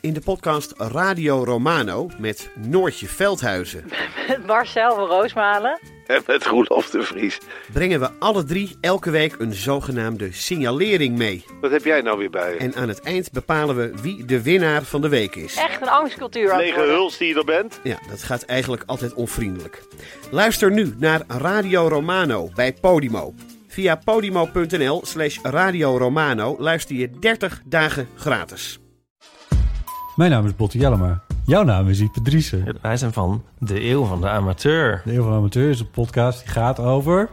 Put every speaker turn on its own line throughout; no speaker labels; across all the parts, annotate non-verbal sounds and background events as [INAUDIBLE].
In de podcast Radio Romano met Noortje Veldhuizen
Met Marcel van Roosmalen.
En met Roelof de Vries.
brengen we alle drie elke week een zogenaamde signalering mee.
Wat heb jij nou weer bij je?
En aan het eind bepalen we wie de winnaar van de week is.
Echt een angstcultuur
Lege huls die je er bent?
Ja, dat gaat eigenlijk altijd onvriendelijk. Luister nu naar Radio Romano bij Podimo. Via podimo.nl slash Radio Romano luister je 30 dagen gratis.
Mijn naam is Botte Jellema. Jouw naam is Ipe Driessen.
Wij zijn van de Eeuw van de Amateur.
De Eeuw van de Amateur is een podcast die gaat over...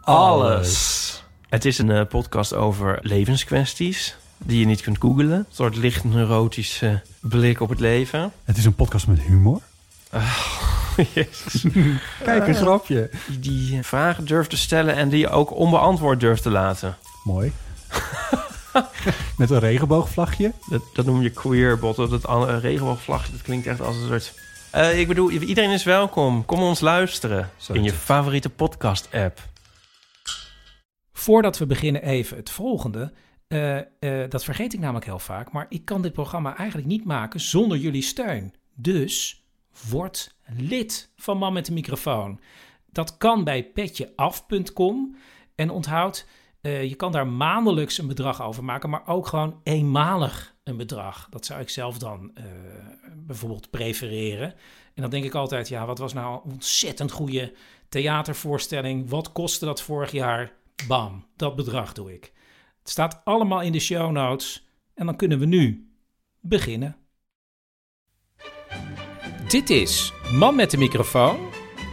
Alles. Het is een eh, podcast over levenskwesties die je niet kunt googlen. Een soort licht neurotische blik op het leven.
Het is een podcast met humor. [LAUGHS]
Jezus.
Kijk, een grapje.
Die, die vragen durft te stellen en die je ook onbeantwoord durft te laten.
Mooi. [LAUGHS] [LAUGHS] met een regenboogvlagje.
Dat, dat noem je queerbot. Dat het een regenboogvlagje, dat klinkt echt als een soort... Eh, ik bedoel, iedereen is welkom. Kom ons luisteren in je favoriete podcast-app.
Voordat we beginnen even het volgende. Eh, eh, dat vergeet ik namelijk heel vaak. Maar ik kan dit programma eigenlijk niet maken zonder jullie steun. Dus word lid van Man met de microfoon. Dat kan bij petjeaf.com. En onthoud, eh, je kan daar maandelijks een bedrag over maken. Maar ook gewoon eenmalig een bedrag. Dat zou ik zelf dan eh, bijvoorbeeld prefereren. En dan denk ik altijd, ja, wat was nou een ontzettend goede theatervoorstelling. Wat kostte dat vorig jaar? Bam, dat bedrag doe ik. Het staat allemaal in de show notes. En dan kunnen we nu beginnen. Dit is Man met de microfoon.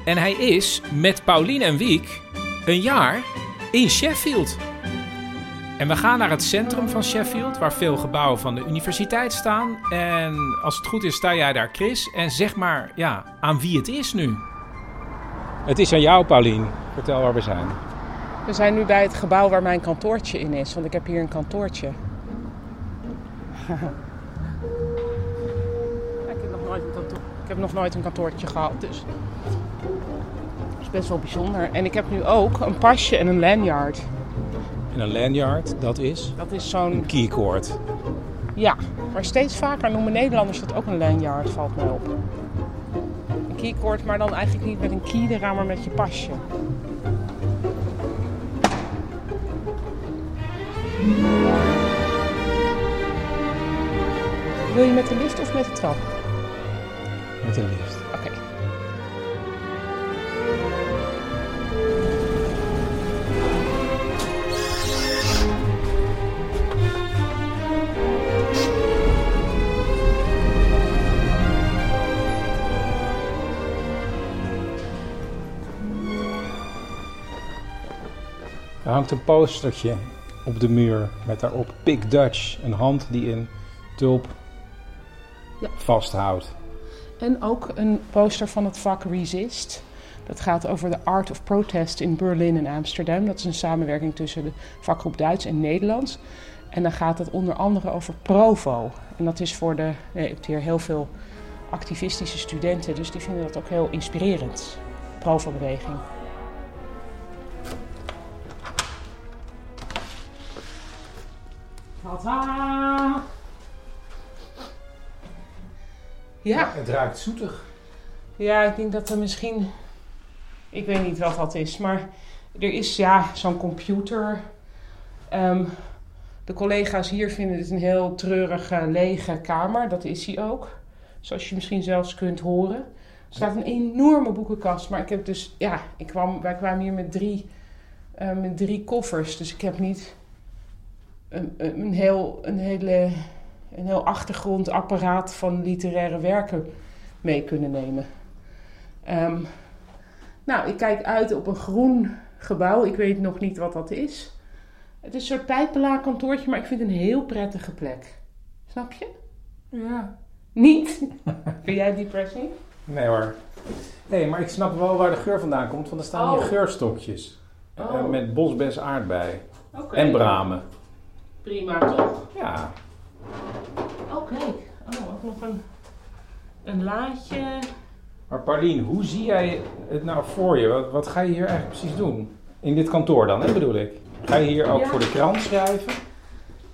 En hij is met Paulien en Wiek een jaar in Sheffield. En we gaan naar het centrum van Sheffield, waar veel gebouwen van de universiteit staan. En als het goed is, sta jij daar, Chris. En zeg maar, ja, aan wie het is nu. Het is aan jou, Paulien. Vertel waar we zijn.
We zijn nu bij het gebouw waar mijn kantoortje in is, want ik heb hier een kantoortje. [LAUGHS] ik, heb nog nooit een kantoor, ik heb nog nooit een kantoortje gehad, dus best wel bijzonder. En ik heb nu ook een pasje en een lanyard.
En een lanyard, dat is
Dat is zo'n,
keycord.
ja, maar steeds vaker noemen Nederlanders dat ook een lanyard, valt mij op. Een keycord, maar dan eigenlijk niet met een key eraan, maar met je pasje. Wil je met de lift of met de trap?
Met een lift.
Er hangt een postertje op de muur met daarop Pick Dutch. Een hand die een tulp
Ja.
vasthoudt.
En ook een poster van het vak Resist. Dat gaat over de Art of Protest in Berlin en Amsterdam. Dat is een samenwerking tussen de vakgroep Duits en Nederlands. En dan gaat het onder andere over Provo. En dat is voor de. Je hebt hier heel veel activistische studenten, dus die vinden dat ook heel inspirerend. Provo-beweging. Tada! Ja.
Het ruikt zoetig.
Ja, ik denk dat er misschien. Ik weet niet wat dat is, maar er is ja zo'n computer. Ehm, de collega's hier vinden het een heel treurige, lege kamer. Dat is hij ook. Zoals je misschien zelfs kunt horen. Er staat een enorme boekenkast, maar ik heb dus, ja, ik kwam, wij kwamen hier met drie, eh, met drie koffers. Dus ik heb niet een, een, heel, een, hele, een heel achtergrondapparaat van literaire werken mee kunnen nemen. Ehm, nou, ik kijk uit op een groen gebouw. Ik weet nog niet wat dat is. Het is een soort pijpelaarkantoortje, maar ik vind het een heel prettige plek. Snap je?
Ja.
Niet? [LAUGHS] vind jij depressie?
Nee hoor. Nee, maar ik snap wel waar de geur vandaan komt, want er staan
Oh.
hier geurstokjes.
Oh.
Met bosbes aardbei.
Oké.
En bramen.
Prima, toch?
Ja.
Oh, kijk. Oh, ook nog een, een laadje.
Maar Paulien, hoe zie jij het nou voor je? Wat, wat ga je hier eigenlijk precies doen? In dit kantoor dan, hè, bedoel ik? Ga je hier ook
Ja.
voor de krant schrijven?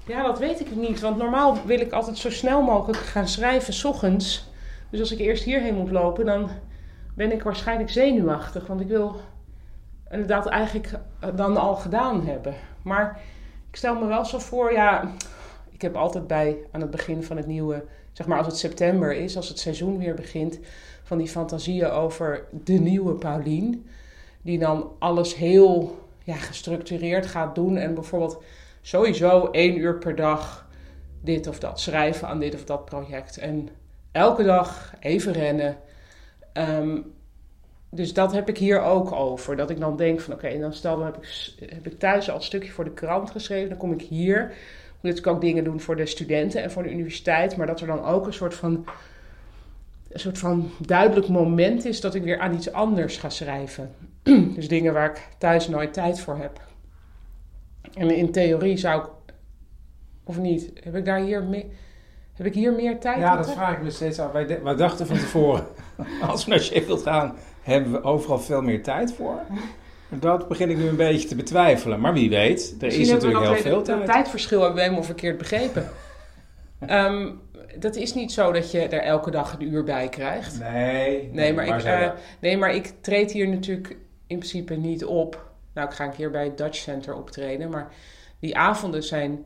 Ja, dat weet ik niet. Want normaal wil ik altijd zo snel mogelijk gaan schrijven, s ochtends. Dus als ik eerst hierheen moet lopen, dan ben ik waarschijnlijk zenuwachtig. Want ik wil inderdaad eigenlijk eh, dan al gedaan hebben. Maar ik stel me wel zo voor, ja, ik heb altijd bij aan het begin van het nieuwe, zeg maar als het september is, als het seizoen weer begint, van die fantasieën over de nieuwe Paulien. Die dan alles heel ja, gestructureerd gaat doen en bijvoorbeeld sowieso één uur per dag dit of dat schrijven aan dit of dat project. En elke dag even rennen. Ehm, dus dat heb ik hier ook over. Dat ik dan denk van oké, en dan stel dan heb ik, heb ik thuis al een stukje voor de krant geschreven. Dan kom ik hier. Moet natuurlijk ook dingen doen voor de studenten en voor de universiteit. Maar dat er dan ook een soort van, een soort van duidelijk moment is dat ik weer aan iets anders ga schrijven. [CLEARS THROAT] dus dingen waar ik thuis nooit tijd voor heb. En in theorie zou ik, of niet, heb ik daar hier mee, heb ik hier meer tijd
Ja,
aan?
dat vraag ik me steeds af. Wij, wij dachten van tevoren, [LAUGHS] als we naar Sheffield gaan, hebben we overal veel meer tijd voor. [LAUGHS] Dat begin ik nu een beetje te betwijfelen. Maar wie weet, er
Misschien
is natuurlijk heel veel tijd.
Het tijdverschil hebben we helemaal verkeerd begrepen. [LAUGHS] Ehm, dat is niet zo dat je er elke dag een uur bij krijgt.
Nee,
Nee, maar, ik, eh, nee, maar ik treed hier natuurlijk in principe niet op. Nou, ik ga een keer bij het Dutch Center optreden. Maar die avonden zijn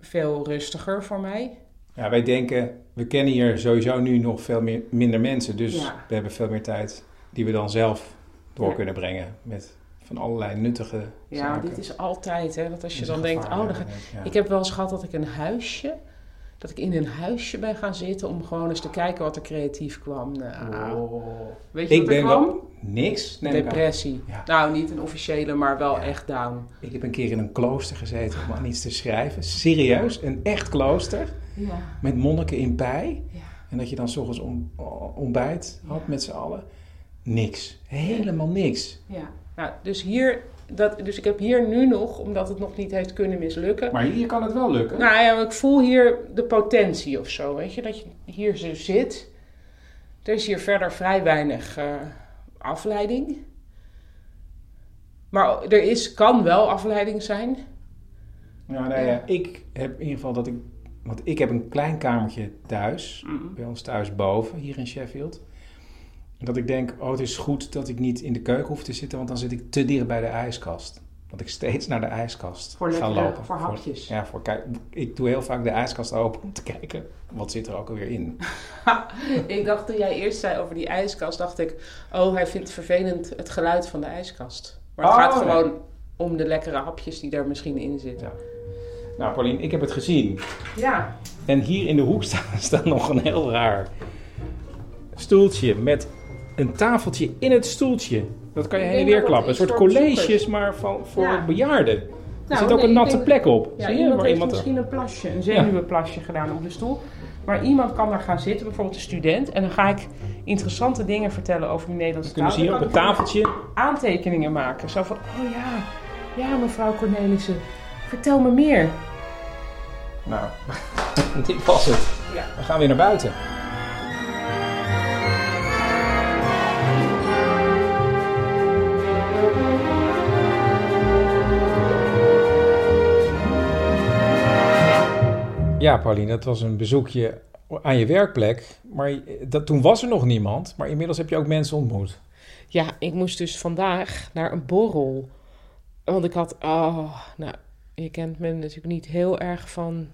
veel rustiger voor mij.
Ja, wij denken, we kennen hier sowieso nu nog veel meer, minder mensen. Dus
Ja.
we hebben veel meer tijd die we dan zelf door
Ja.
kunnen brengen. Met van allerlei nuttige
Ja,
zaken.
dit is altijd, hè. Dat als je
Dat
dan denkt, oh, dan ga-
ja.
Ik heb wel eens gehad dat ik een huisje... Dat ik in een huisje ben gaan zitten om gewoon eens te kijken wat er creatief kwam. Nou,
Oh.
weet je
Ik
wat er
ben
kwam?
wel niks.
Depressie.
Ja.
Nou, niet een officiële, maar wel
Ja.
echt down.
Ik heb een keer in een klooster gezeten om aan iets te schrijven. Serieus, een echt klooster.
Ja.
Met monniken in pij.
Ja.
En dat je dan s ochtends ontbijt had met z'n allen. Niks. Helemaal niks.
ja. Nou, dus hier, dat, dus ik heb hier nu nog, omdat het nog niet heeft kunnen mislukken.
Maar hier kan het wel lukken.
Nou ja, ik voel hier de potentie of zo, weet je, dat je hier zo zit. Er is hier verder vrij weinig eh, afleiding. Maar er is, kan wel afleiding zijn.
Nou, nou ja, ik heb in ieder geval dat ik... Want ik heb een klein kamertje thuis.
Mm.
Bij ons thuis boven, hier in Sheffield. Dat ik denk, oh het is goed dat ik niet in de keuken hoef te zitten. Want dan zit ik te dicht bij de ijskast. Dat ik steeds naar de ijskast
Voor
ga
lekkere-
lopen.
voor hapjes.
ja, voor, kijk, ik doe heel vaak de ijskast open om te kijken. Wat zit er ook alweer in? [LAUGHS]
ik dacht toen jij eerst zei over die ijskast, dacht ik, oh hij vindt vervelend het geluid van de ijskast. Maar het
Oh,
gaat
nee.
gewoon om de lekkere hapjes die daar misschien in zitten.
Ja. Nou Paulien, ik heb het gezien.
Ja.
En hier in de hoek [LAUGHS] staat, staat nog een heel raar stoeltje met een tafeltje in het stoeltje. Dat kan je heen en weer klappen. Een soort colleges, maar van, voor
Ja.
bejaarden. er
Nou,
zit ook
nee,
een natte
denk-
plek op.
Ja,
Zie je?
iemand
iemand er-
misschien een plasje, een zenuwenplasje gedaan op de stoel. Maar iemand kan daar gaan zitten, bijvoorbeeld een student. En dan ga ik interessante dingen vertellen over de Nederlandse
Dan kunnen
taal.
ze hier op
Dan
het tafeltje.
aantekeningen maken. Zo van, oh ja, ja mevrouw Cornelissen, vertel me meer.
Nou, [LAUGHS] dit was het.
Ja.
We gaan weer naar buiten. Ja, Pauline, dat was een bezoekje aan je werkplek. Maar dat, toen was er nog niemand. Maar inmiddels heb je ook mensen ontmoet.
Ja, ik moest dus vandaag naar een borrel. Want ik had, oh, nou, je kent me natuurlijk niet heel erg van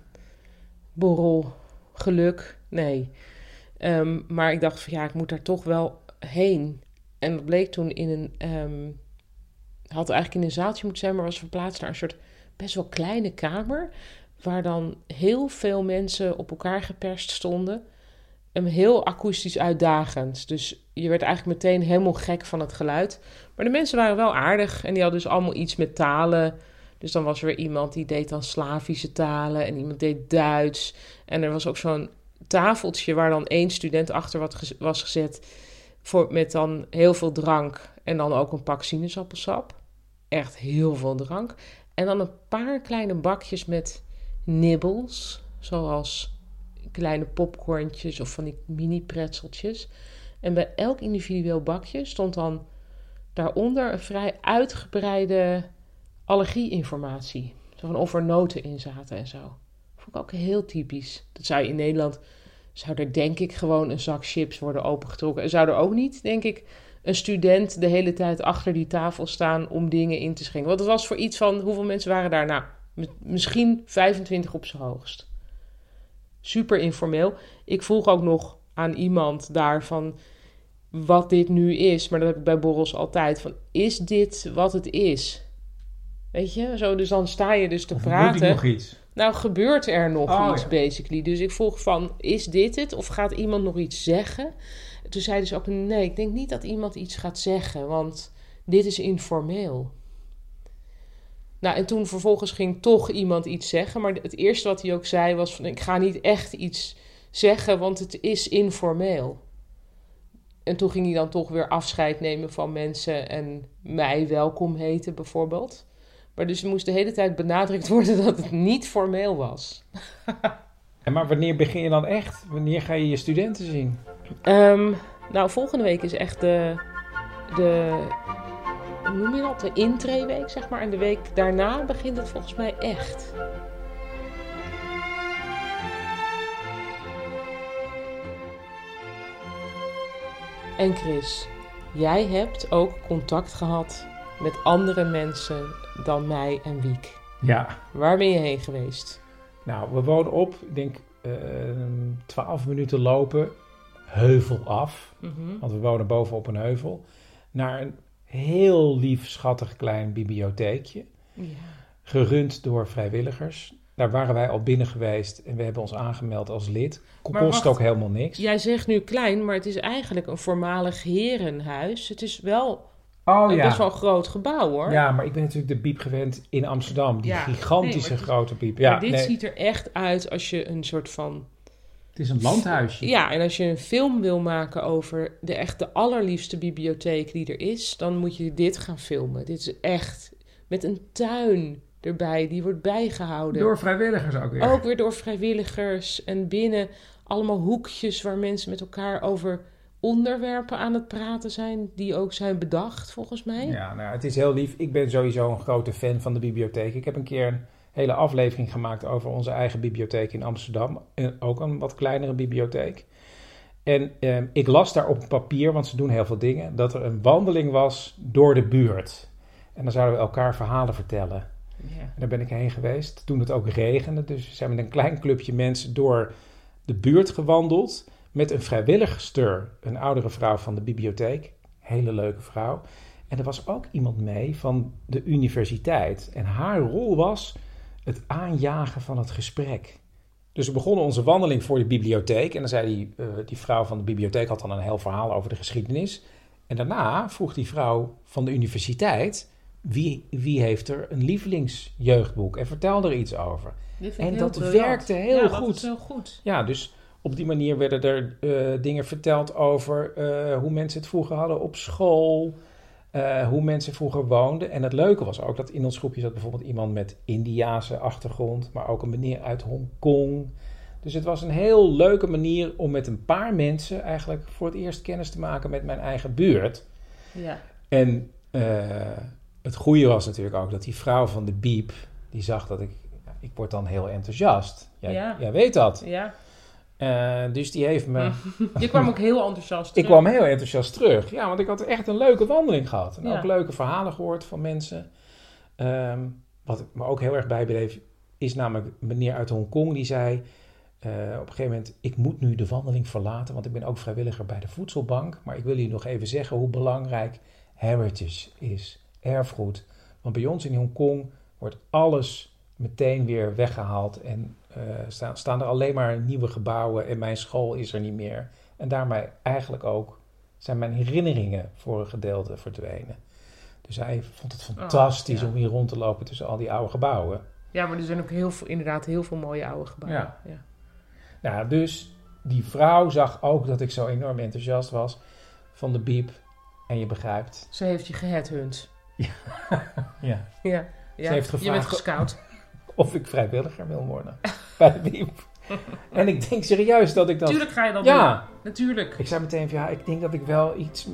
borrelgeluk. Nee. Ehm, maar ik dacht van ja, ik moet daar toch wel heen. En dat bleek toen in een, ehm, had eigenlijk in een zaaltje moeten zijn, maar was verplaatst naar een soort best wel kleine kamer. Waar dan heel veel mensen op elkaar geperst stonden. En heel akoestisch uitdagend. Dus je werd eigenlijk meteen helemaal gek van het geluid. Maar de mensen waren wel aardig. En die hadden dus allemaal iets met talen. Dus dan was er weer iemand die deed dan Slavische talen. En iemand deed Duits. En er was ook zo'n tafeltje waar dan één student achter was gezet. Voor, met dan heel veel drank. En dan ook een pak sinaasappelsap. Echt heel veel drank. En dan een paar kleine bakjes met nibbles. Zoals kleine popcorntjes of van die mini pretzeltjes. En bij elk individueel bakje stond dan daaronder een vrij uitgebreide allergieinformatie. Zo van of er noten in zaten en zo. Vond ik ook heel typisch. Dat zou in Nederland, zou er denk ik gewoon een zak chips worden opengetrokken. En zou er ook niet, denk ik, een student de hele tijd achter die tafel staan om dingen in te schenken. Want het was voor iets van, hoeveel mensen waren daar? Nou, misschien 25 op zijn hoogst. Super informeel. Ik vroeg ook nog aan iemand daarvan wat dit nu is. Maar dat heb ik bij borrels altijd. Van, is dit wat het is? Weet je, zo, dus dan sta je dus te
Of
praten.
nog iets?
Nou, gebeurt er nog
Oh,
iets,
ja.
basically. Dus ik vroeg van, is dit het? Of gaat iemand nog iets zeggen? Toen zeiden ze ook, nee, ik denk niet dat iemand iets gaat zeggen. Want dit is informeel. Nou, en toen vervolgens ging toch iemand iets zeggen. Maar het eerste wat hij ook zei was van, ik ga niet echt iets zeggen, want het is informeel. En toen ging hij dan toch weer afscheid nemen van mensen en mij welkom heten bijvoorbeeld. Maar dus moest de hele tijd benadrukt worden [LAUGHS] dat het niet formeel was.
En maar wanneer begin je dan echt? Wanneer ga je je studenten zien?
Ehm, nou, volgende week is echt de, de, hoe noem je dat? De intreeweek, zeg maar. En de week daarna begint het volgens mij echt. En Chris, jij hebt ook contact gehad met andere mensen dan mij en Wiek.
Ja.
Waar ben je heen geweest?
Nou, we wonen op, ik denk, ehm 12 minuten lopen, heuvel af.
Mhm.
Want we wonen bovenop een heuvel. Naar een heel lief, schattig klein bibliotheekje.
Ja.
Gerund door vrijwilligers. Daar waren wij al binnen geweest en we hebben ons aangemeld als lid. Kost
wacht.
ook helemaal niks.
Jij zegt nu klein, maar het is eigenlijk een voormalig herenhuis. Het is wel
oh
een
ja.
best wel groot gebouw hoor.
Ja, maar ik ben natuurlijk de biep gewend in Amsterdam. Die
Ja.
gigantische
Nee,
grote biep. Ja,
dit
nee,
ziet er echt uit als je een soort van...
het is een landhuisje.
Ja, en als je een film wil maken over de echt de allerliefste bibliotheek die er is... dan moet je dit gaan filmen. Dit is echt met een tuin erbij, die wordt bijgehouden.
Door vrijwilligers ook weer.
Ook weer door vrijwilligers en binnen allemaal hoekjes waar mensen met elkaar over onderwerpen aan het praten zijn, die ook zijn bedacht volgens mij.
Ja, nou, het is heel lief. Ik ben sowieso een grote fan van de bibliotheek. Ik heb een keer een hele aflevering gemaakt over onze eigen bibliotheek in Amsterdam. En ook een wat kleinere bibliotheek. En ehm, ik las daar op papier, want ze doen heel veel dingen, dat er een wandeling was door de buurt. En dan zouden we elkaar verhalen vertellen.
Ja.
En daar ben ik heen geweest toen het ook regende. Dus we zijn met een klein clubje mensen door de buurt gewandeld. Met een vrijwilligster, een oudere vrouw van de bibliotheek. Hele leuke vrouw. En er was ook iemand mee van de universiteit. En haar rol was het aanjagen van het gesprek. Dus we begonnen onze wandeling voor de bibliotheek. En dan zei die, eh, die vrouw van de bibliotheek had dan een heel verhaal over de geschiedenis. En daarna vroeg die vrouw van de universiteit... wie, wie heeft er een lievelingsjeugdboek? En vertelde er iets over. En dat
briljant.
werkte heel
ja,
goed.
Dat is heel goed.
Ja, dus op die manier werden er eh, dingen verteld over eh, hoe mensen het vroeger hadden op school. Eh, hoe mensen vroeger woonden. En het leuke was ook dat in ons groepje zat bijvoorbeeld iemand met Indiaanse achtergrond, maar ook een meneer uit Hongkong. Dus het was een heel leuke manier om met een paar mensen eigenlijk voor het eerst kennis te maken met mijn eigen buurt.
Ja.
En eh, het goede was natuurlijk ook dat die vrouw van de Biep, die zag dat ik, ik word dan heel enthousiast. Jij,
Ja.
jij weet dat.
ja.
Eh, dus die heeft me. [LAUGHS]
Je kwam ook heel enthousiast
Ik
terug.
kwam heel enthousiast terug. Ja, want ik had echt een leuke wandeling gehad. En
Ja.
ook leuke verhalen gehoord van mensen. Ehm, wat me ook heel erg bijbleef, is namelijk een meneer uit Hongkong die zei. eh, op een gegeven moment, ik moet nu de wandeling verlaten, want ik ben ook vrijwilliger bij de voedselbank. Maar ik wil jullie nog even zeggen hoe belangrijk heritage is, erfgoed. Want bij ons in Hongkong wordt alles meteen weer weggehaald en staan, staan er alleen maar nieuwe gebouwen en mijn school is er niet meer. En daarmee eigenlijk ook zijn mijn herinneringen voor een gedeelte verdwenen. Dus hij vond het fantastisch
ja.
om hier rond te lopen tussen al die oude gebouwen.
Ja, maar er zijn ook heel veel, inderdaad heel veel mooie oude gebouwen.
Ja.
Ja.
Nou, dus die vrouw zag ook dat ik zo enorm enthousiast was van de biep. En je begrijpt.
Ze heeft je geheadhunt. [LAUGHS]
Ja.
Ja. ja.
Ze heeft
Je bent
gevraagd
gescout. [LAUGHS]
of ik vrijwilliger wil worden [LAUGHS] bij de. En ik denk serieus dat ik dat...
Natuurlijk ga je dat
Ja.
doen. Natuurlijk.
Ik zei meteen van ja, ik denk dat ik wel iets,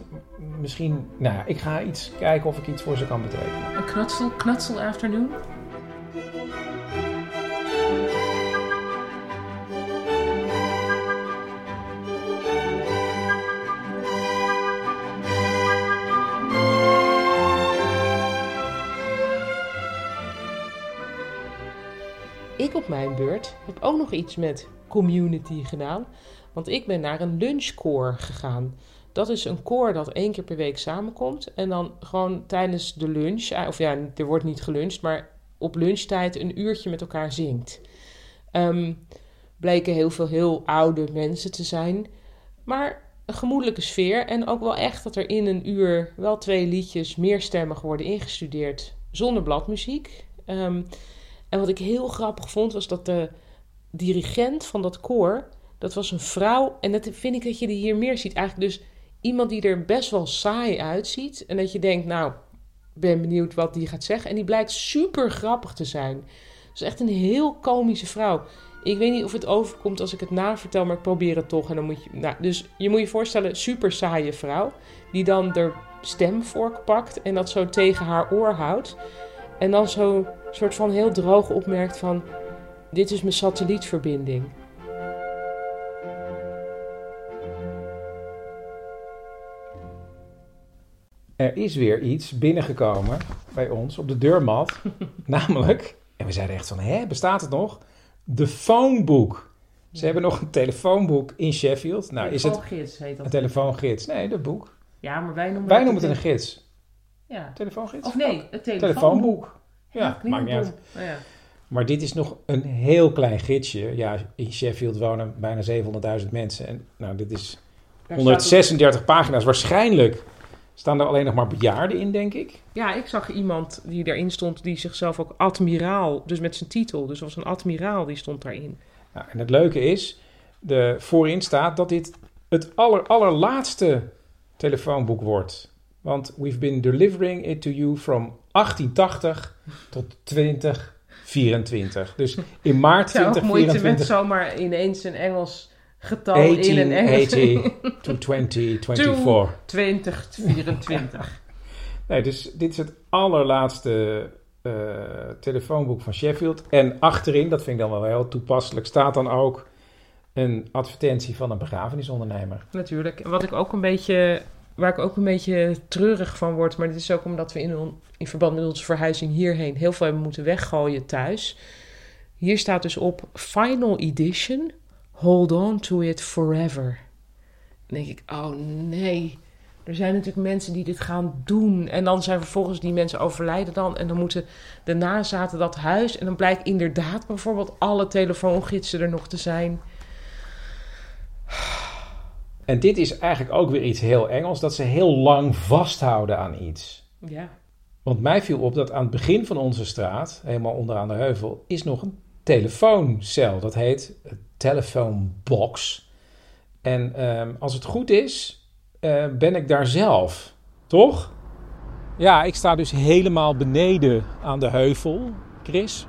misschien, nou ja, ik ga iets kijken of ik iets voor ze kan betekenen.
Een knutsel, knutsel afternoon. Heb ook nog iets met community gedaan. Want ik ben naar een lunchcore gegaan. Dat is een koor dat één keer per week samenkomt. En dan gewoon tijdens de lunch, eh, of ja, er wordt niet geluncht, maar op lunchtijd een uurtje met elkaar zingt. Ehm, bleken heel veel heel oude mensen te zijn. Maar een gemoedelijke sfeer. En ook wel echt dat er in een uur wel twee liedjes meerstemmig worden ingestudeerd. Zonder bladmuziek. Ehm, en wat ik heel grappig vond, was dat de dirigent van dat koor. Dat was een vrouw. En dat vind ik dat je die hier meer ziet. Eigenlijk dus iemand die er best wel saai uitziet. En dat je denkt, nou, ben benieuwd wat die gaat zeggen. En die blijkt super grappig te zijn. Dus echt een heel komische vrouw. Ik weet niet of het overkomt als ik het navertel, maar ik probeer het toch. En dan moet je, nou, dus je moet je voorstellen, super saaie vrouw. Die dan de stemvork pakt en dat zo tegen haar oor houdt. En dan zo soort van heel droog opmerkt van... Dit is mijn satellietverbinding.
Er is weer iets binnengekomen bij ons op de deurmat. [LAUGHS] namelijk, en we zeiden echt van, hè, bestaat het nog? De phonebook. Ze hebben nog een telefoonboek in Sheffield. Nou, is het
Telefoongids heet dat.
een telefoongids? Nee, dat boek.
Ja, maar wij noemen
Wij
dat
noemen het een gids.
Ja.
Telefoongids?
Of nee, het telefoonboek.
Telefoonboek. Ja, maakt niet uit.
Oh ja.
Maar dit is nog een heel klein gidsje. Ja, in Sheffield wonen bijna 700.000 mensen. En nou, dit is
Daar
136 pagina's. Waarschijnlijk staan er alleen nog maar bejaarden in, denk ik.
Ja, ik zag iemand die daarin stond, die zichzelf ook admiraal, dus met zijn titel, dus als een admiraal, die stond daarin.
Nou, en het leuke is, de, voorin staat dat dit het aller, allerlaatste telefoonboek wordt. Want we've been delivering it to you from 1880 tot 2024. Dus in maart
Ja, ook moeite met
2024.
zomaar ineens een Engels getal in een Engels.
1880 to 2024.
2024. [LAUGHS]
Nee, dus dit is het allerlaatste eh, telefoonboek van Sheffield. En achterin, dat vind ik dan wel heel toepasselijk, staat dan ook een advertentie van een begrafenisondernemer.
Natuurlijk. Wat ik ook een beetje, waar ik ook een beetje treurig van word, maar dit is ook omdat we in, in verband met onze verhuizing hierheen heel veel hebben moeten weggooien thuis. Hier staat dus op Final Edition, hold on to it forever. Dan denk ik, oh nee. Er zijn natuurlijk mensen die dit gaan doen. En dan zijn vervolgens die mensen overlijden dan. En dan moeten de nazaten dat huis. En dan blijkt inderdaad bijvoorbeeld alle telefoongidsen er nog te zijn.
En dit is eigenlijk ook weer iets heel Engels, dat ze heel lang vasthouden aan iets.
Ja.
Want mij viel op dat aan het begin van onze straat, helemaal onderaan de heuvel, is nog een telefooncel. Dat heet telefoonbox. En ehm, als het goed is, eh, ben ik daar zelf. Toch? Ja, ik sta dus helemaal beneden aan de heuvel, Chris,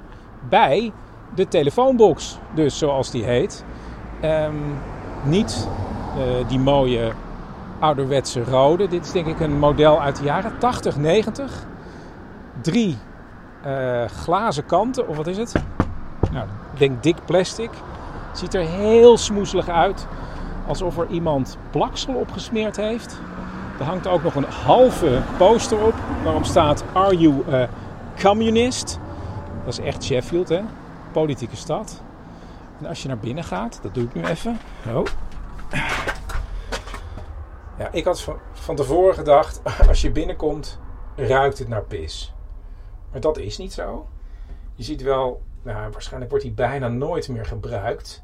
bij de telefoonbox. Dus zoals die heet. Ehm, niet die mooie ouderwetse rode. Dit is denk ik een model uit de jaren 80, 90. Drie eh, glazen kanten, of wat is het? Nou, ik denk dik plastic. Ziet er heel smoeselig uit. Alsof er iemand plaksel opgesmeerd heeft. Er hangt ook nog een halve poster op. Waarop staat Are you a communist? Dat is echt Sheffield, hè? Politieke stad. En als je naar binnen gaat, dat doe ik nu even. Ja, ik had van, van tevoren gedacht, [LAUGHS] als je binnenkomt, ruikt het naar pis. Maar dat is niet zo. Je ziet wel, nou, waarschijnlijk wordt hij bijna nooit meer gebruikt.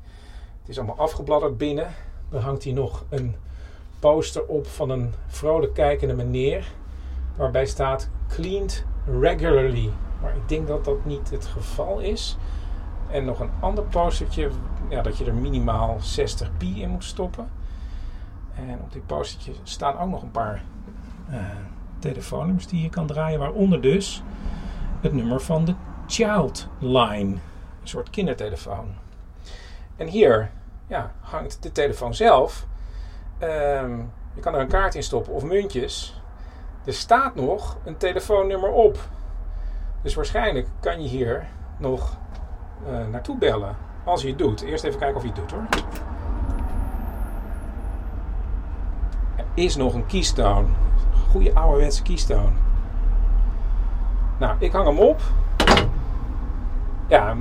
Het is allemaal afgebladderd binnen. Dan hangt hier nog een poster op van een vrolijk kijkende meneer. Waarbij staat cleaned regularly. Maar ik denk dat dat niet het geval is. En nog een ander postertje, ja, dat je er minimaal 60 pi in moet stoppen. En op dit postertje staan ook nog een paar eh, telefoonnummers die je kan draaien. Waaronder dus het nummer van de Child Line. Een soort kindertelefoon. En hier ja, hangt de telefoon zelf. Ehm, je kan er een kaart in stoppen of muntjes. Er staat nog een telefoonnummer op. Dus waarschijnlijk kan je hier nog naartoe bellen. Als je het doet. Eerst even kijken of je het doet hoor. Er is nog een keystone. Goede ouderwetse keystone. Nou, ik hang hem op. Ja,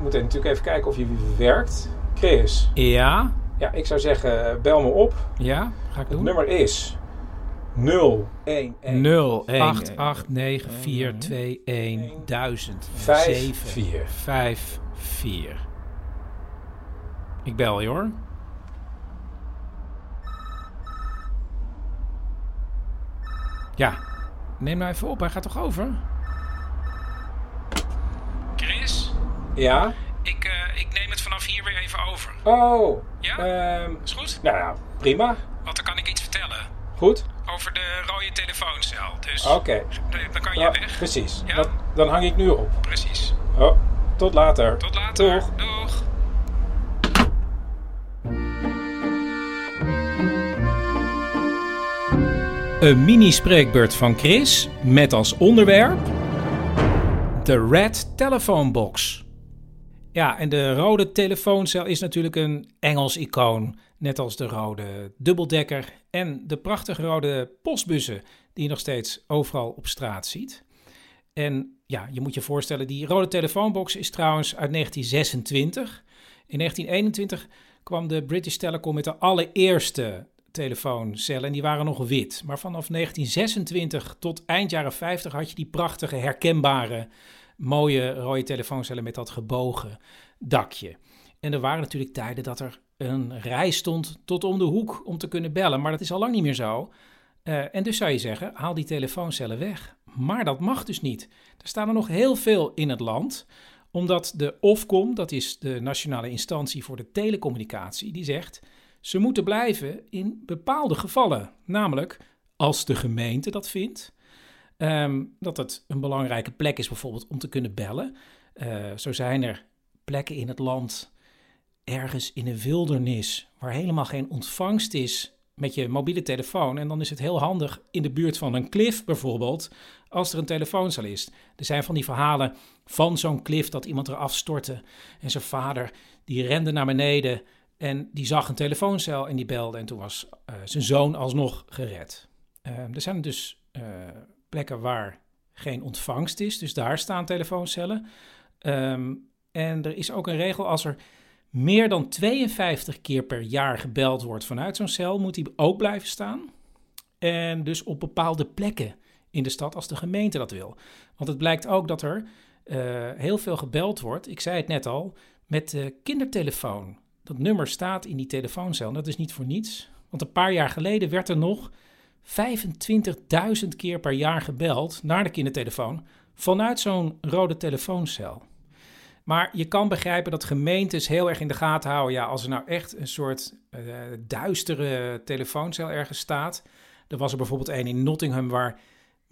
moeten natuurlijk even kijken of je werkt. Chris,
Ja,
ja, ik zou zeggen, bel me op.
ja, ga ik
Het
doen.
nummer is 011
0 8 8 9 4 2 1 1000
Vijf,
7
vier.
5 4. Ik bel je hoor. Ja, neem nou even op, hij gaat toch over? Chris,
Ja?
ik, eh, ik neem het vanaf hier weer even over.
Oh,
Ja?
ehm,
Is goed?
nou ja, prima.
Want dan kan ik iets vertellen
Goed?
Over de rode telefooncel. Dus
Oké.
dan kan je
Ja,
weg.
precies.
Ja?
Dan, dan hang ik nu op.
Precies.
Oh, tot later.
Tot later.
Doeg.
Doeg. Een mini-spreekbeurt van Chris met als onderwerp de Red Telephone Box. Ja, en de rode telefooncel is natuurlijk een Engels icoon, net als de rode dubbeldekker en de prachtige rode postbussen die je nog steeds overal op straat ziet. En ja, je moet je voorstellen, die rode telefoonbox is trouwens uit 1926. In 1921 kwam de British Telecom met de allereerste telefooncellen en die waren nog wit. Maar vanaf 1926 tot eind jaren 50 had je die prachtige, herkenbare, mooie rode telefooncellen met dat gebogen dakje. En er waren natuurlijk tijden dat er een rij stond tot om de hoek om te kunnen bellen, maar dat is al lang niet meer zo. Eh, en dus zou je zeggen, haal die telefooncellen weg. Maar dat mag dus niet. Er staan er nog heel veel in het land, omdat de Ofcom, dat is de nationale instantie voor de telecommunicatie, die zegt ze moeten blijven in bepaalde gevallen. Namelijk als de gemeente dat vindt, ehm, dat het een belangrijke plek is bijvoorbeeld om te kunnen bellen. Eh, zo zijn er plekken in het land, ergens in een wildernis, waar helemaal geen ontvangst is met je mobiele telefoon. En dan is het heel handig in de buurt van een klif bijvoorbeeld, als er een telefooncel is. Er zijn van die verhalen van zo'n klif dat iemand eraf stortte en zijn vader die rende naar beneden en die zag een telefooncel en die belde en toen was eh, zijn zoon alsnog gered. Eh, er zijn dus eh, plekken waar geen ontvangst is, dus daar staan telefooncellen. Ehm, en er is ook een regel als er meer dan 52 keer per jaar gebeld wordt vanuit zo'n cel, moet die ook blijven staan. En dus op bepaalde plekken in de stad als de gemeente dat wil. Want het blijkt ook dat er eh, heel veel gebeld wordt, ik zei het net al, met de kindertelefoon. Dat nummer staat in die telefooncel en dat is niet voor niets. Want een paar jaar geleden werd er nog 25.000 keer per jaar gebeld naar de kindertelefoon vanuit zo'n rode telefooncel. Maar je kan begrijpen dat gemeentes heel erg in de gaten houden. Ja, als er nou echt een soort eh, duistere telefooncel ergens staat. Er was er bijvoorbeeld een in Nottingham waar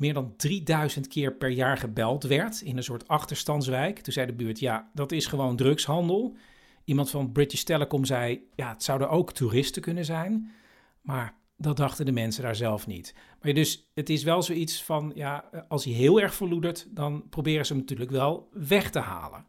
meer dan 3000 keer per jaar gebeld werd in een soort achterstandswijk. Toen zei de buurt, ja, dat is gewoon drugshandel. Iemand van British Telecom zei, ja, het zouden ook toeristen kunnen zijn. Maar dat dachten de mensen daar zelf niet. Maar dus het is wel zoiets van, ja, als hij heel erg verloedert, dan proberen ze hem natuurlijk wel weg te halen.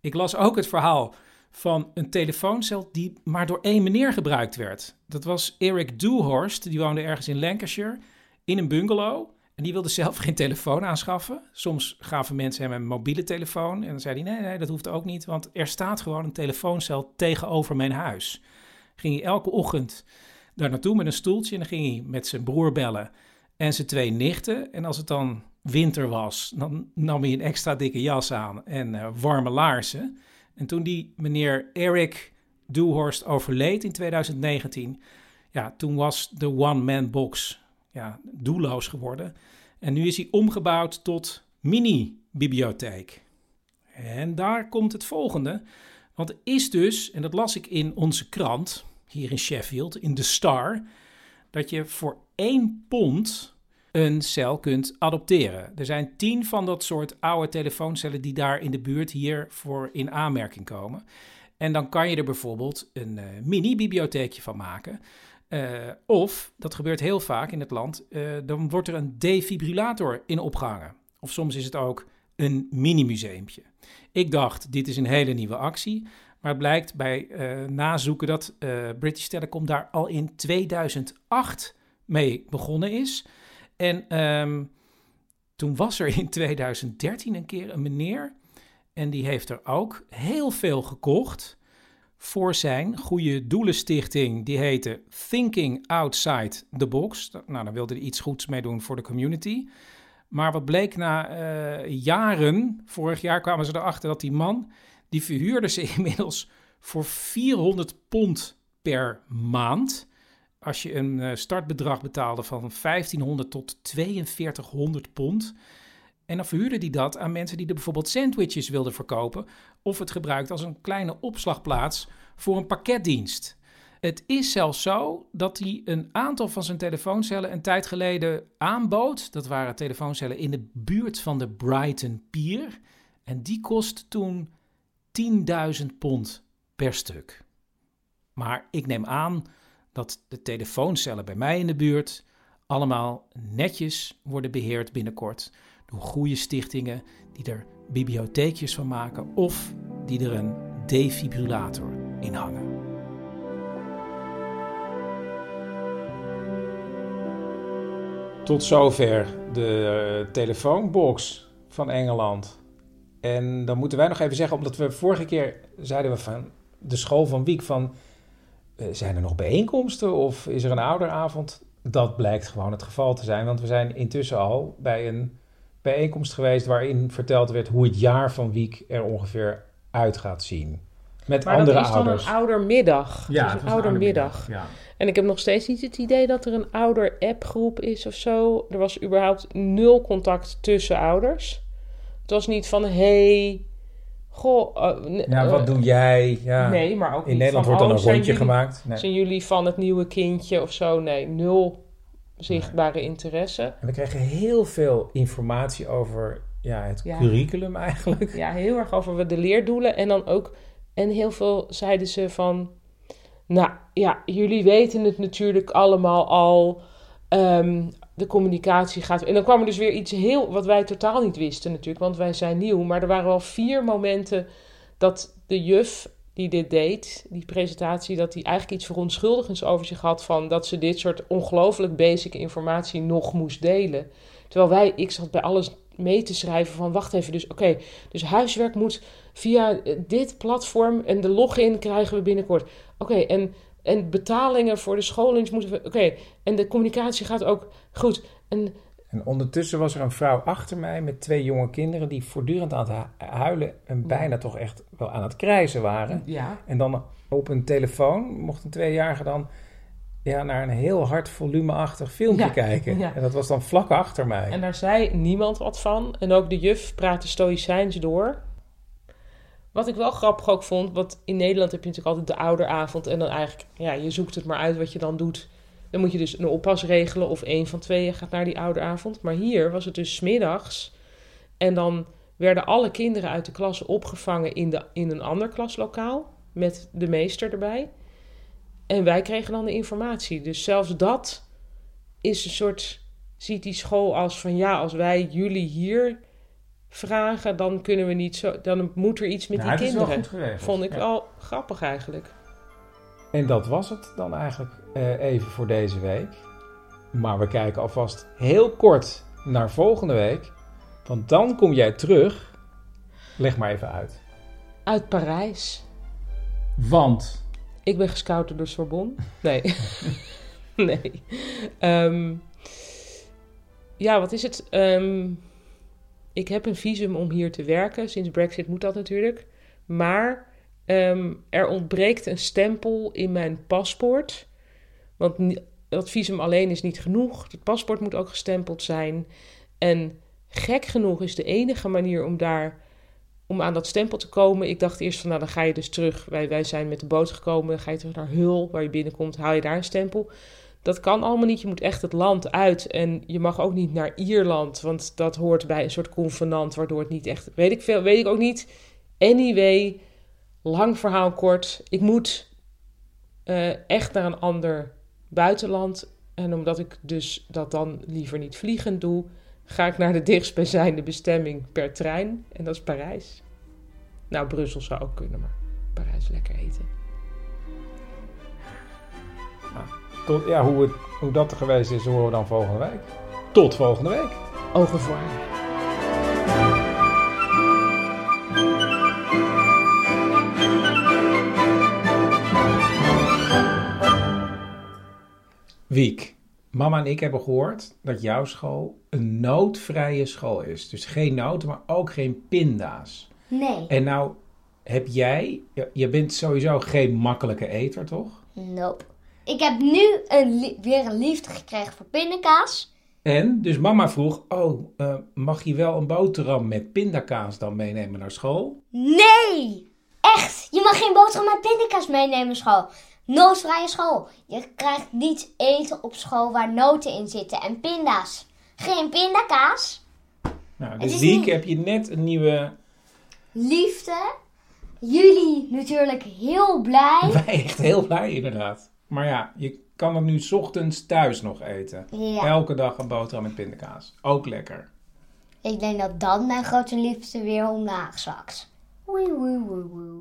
Ik las ook het verhaal van een telefooncel die maar door één meneer gebruikt werd. Dat was Eric Dewhurst, die woonde ergens in Lancashire in een bungalow. En die wilde zelf [LAUGHS] geen telefoon aanschaffen. Soms gaven mensen hem een mobiele telefoon. En dan zei hij, nee, nee, dat hoeft ook niet. Want er staat gewoon een telefooncel tegenover mijn huis. Ging hij elke ochtend daar naartoe met een stoeltje. En dan ging hij met zijn broer bellen en zijn twee nichten. En als het dan winter was, dan nam hij een extra dikke jas aan en eh, warme laarzen. En toen die meneer Eric Dewhurst overleed in 2019, ja, toen was de one-man box ja, doelloos geworden. En nu is hij omgebouwd tot mini-bibliotheek. En daar komt het volgende. Want er is dus, en dat las ik in onze krant, hier in Sheffield, in The Star, dat je voor één pond een cel kunt adopteren. Er zijn tien van dat soort oude telefooncellen die daar in de buurt hiervoor in aanmerking komen. En dan kan je er bijvoorbeeld een uh, mini-bibliotheekje van maken. Uh, of, dat gebeurt heel vaak in het land, uh, dan wordt er een defibrillator in opgehangen. Of soms is het ook een mini-museumpje. Ik dacht, dit is een hele nieuwe actie. Maar het blijkt bij nazoeken dat British Telecom daar al in 2008 mee begonnen is. En um, toen was er in [LAUGHS] 2013 een keer een meneer
En die heeft er ook heel veel gekocht voor zijn goede doelenstichting. Die heette Thinking Outside the Box. Nou, dan wilde hij iets goeds mee doen voor de community. Maar wat bleek na eh, jaren, vorig jaar kwamen ze erachter dat die man, die verhuurde ze [LAUGHS] inmiddels voor 400 pond per maand. Als je een eh, startbedrag betaalde van 1500 tot 4200 pond. En dan verhuurde hij dat aan mensen die er bijvoorbeeld sandwiches wilden verkopen. Of het gebruikt als een kleine opslagplaats voor een pakketdienst. Het is zelfs zo dat hij een aantal van zijn telefooncellen een tijd geleden aanbood. Dat waren telefooncellen in de buurt van de Brighton Pier. En die kost toen 10.000 pond per stuk. Maar ik neem aan dat de telefooncellen bij mij in de buurt allemaal netjes worden beheerd binnenkort door goede stichtingen die er bibliotheekjes van maken of die er een defibrillator in hangen.
Tot zover de uh, telefoonbox van Engeland. En dan moeten wij nog even zeggen, omdat we vorige keer zeiden we van de school van Wiek van... Uh, zijn er nog bijeenkomsten of is er een ouderavond? Dat blijkt gewoon het geval te zijn, want we zijn intussen al bij een bijeenkomst geweest waarin verteld werd hoe het jaar van Wiek er ongeveer uit gaat zien. Met
maar
andere
dat is dan
ouders.
een oudermiddag.
Ja,
Dus
het
een
een
oudermiddag.
Ja.
En ik heb nog steeds niet het idee dat er een ouder-appgroep is of zo. Er was überhaupt nul contact tussen ouders. Het was niet van, hey, goh... eh,
ja,
eh,
wat doe jij? Ja.
Nee, maar ook
In
niet
Nederland
van,
wordt dan
oh,
een rondje gemaakt. Nee.
Zijn jullie van het nieuwe kindje of zo? Nee, nul zichtbare interesse.
En we kregen heel veel informatie over ja, het
Ja.
curriculum eigenlijk.
Ja, heel erg over de leerdoelen. En dan ook... En heel veel zeiden ze van... Nou, ja, jullie weten het natuurlijk allemaal al. Ehm, de communicatie gaat... En dan kwam er dus weer iets heel... Wat wij totaal niet wisten natuurlijk, want wij zijn nieuw. Maar er waren wel vier momenten dat de juf die dit deed, die presentatie, dat hij eigenlijk iets verontschuldigends over zich had van dat ze dit soort ongelooflijk basic informatie nog moest delen. Terwijl wij, ik zat bij alles mee te schrijven van wacht even, dus oké, dus huiswerk moet via eh, dit platform en de login krijgen we binnenkort. Oké, en, en betalingen voor de schoolings moeten we, oké, en de communicatie gaat ook goed. En
En ondertussen was er een vrouw achter mij met twee jonge kinderen die voortdurend aan het hu- huilen en bijna toch echt wel aan het krijzen waren.
ja,
En dan op een telefoon mocht een tweejarige dan ja, naar een heel hard volumeachtig filmpje
Ja,
kijken. [LAUGHS]
ja.
En dat was dan vlak achter mij.
En daar zei niemand wat van. En ook de juf praatte stoïcijns door. Wat ik wel grappig ook vond, want in Nederland heb je natuurlijk altijd de ouderavond. En dan eigenlijk, ja, je zoekt het maar uit wat je dan doet. Dan moet je dus een oppas regelen of één van tweeën gaat naar die ouderavond. Maar hier was het dus 's middags. En dan werden alle kinderen uit de klas opgevangen in, de, in een ander klaslokaal. Met de meester erbij. En wij kregen dan de informatie. Dus zelfs dat is een soort ziet die school als van ja, als wij jullie hier vragen, dan kunnen we niet zo, dan moet er iets met
Nou,
die kinderen.
goed geregeld.
Vond ik
Ja.
wel grappig eigenlijk.
En dat was het dan eigenlijk eh, even voor deze week. Maar we kijken alvast heel kort naar volgende week. Want dan kom jij terug. Leg maar even uit.
Uit Parijs.
Want
Ik ben gescout door Sorbonne. Nee. [LAUGHS] nee. Ehm, ja, wat is het? Ehm, ik heb een visum om hier te werken. Sinds Brexit moet dat natuurlijk. Maar ehm, er ontbreekt een stempel in mijn paspoort. Want dat visum alleen is niet genoeg. Het paspoort moet ook gestempeld zijn. En gek genoeg is de enige manier om daar om aan dat stempel te komen. Ik dacht eerst van, nou dan ga je dus terug. Wij, wij zijn met de boot gekomen. Dan ga je terug naar Hul, waar je binnenkomt. Haal je daar een stempel. Dat kan allemaal niet. Je moet echt het land uit. En je mag ook niet naar Ierland. Want dat hoort bij een soort convenant. Waardoor het niet echt... Weet ik veel. Weet ik ook niet. Anyway. Lang verhaal kort. Ik moet eh, echt naar een ander buitenland. En omdat ik dus dat dan liever niet vliegend doe... ga ik naar de dichtstbijzijnde bestemming per trein. En dat is Parijs. Nou, Brussel zou ook kunnen, maar Parijs lekker eten
tot, ja, hoe, het, hoe dat er geweest is, horen we dan volgende week. Tot volgende week.
Ogen voor.
Wiek, mama en ik hebben gehoord dat jouw school een noodvrije school is. Dus geen noten, maar ook geen pinda's.
Nee.
En nou heb jij, je bent sowieso geen makkelijke eter, toch?
Nope. Ik heb nu een weer een liefde gekregen voor pindakaas.
En dus mama vroeg, oh, eh, mag je wel een boterham met pindakaas dan meenemen naar school?
Nee! Echt! Je mag geen boterham met pindakaas meenemen naar school. Noodvrije school. Je krijgt niet eten op school waar noten in zitten en pinda's. Geen pindakaas.
Nou, dus Wiek
niet-
heb je net een nieuwe,
Liefde. Jullie natuurlijk heel blij. [LAUGHS]
wij echt heel blij inderdaad. Maar ja, je kan het nu 's ochtends thuis nog eten.
Ja.
Elke dag een boterham met pindakaas. Ook lekker.
Ik denk dat dan mijn grote liefde weer omlaag zakt. Oei, oei, oei.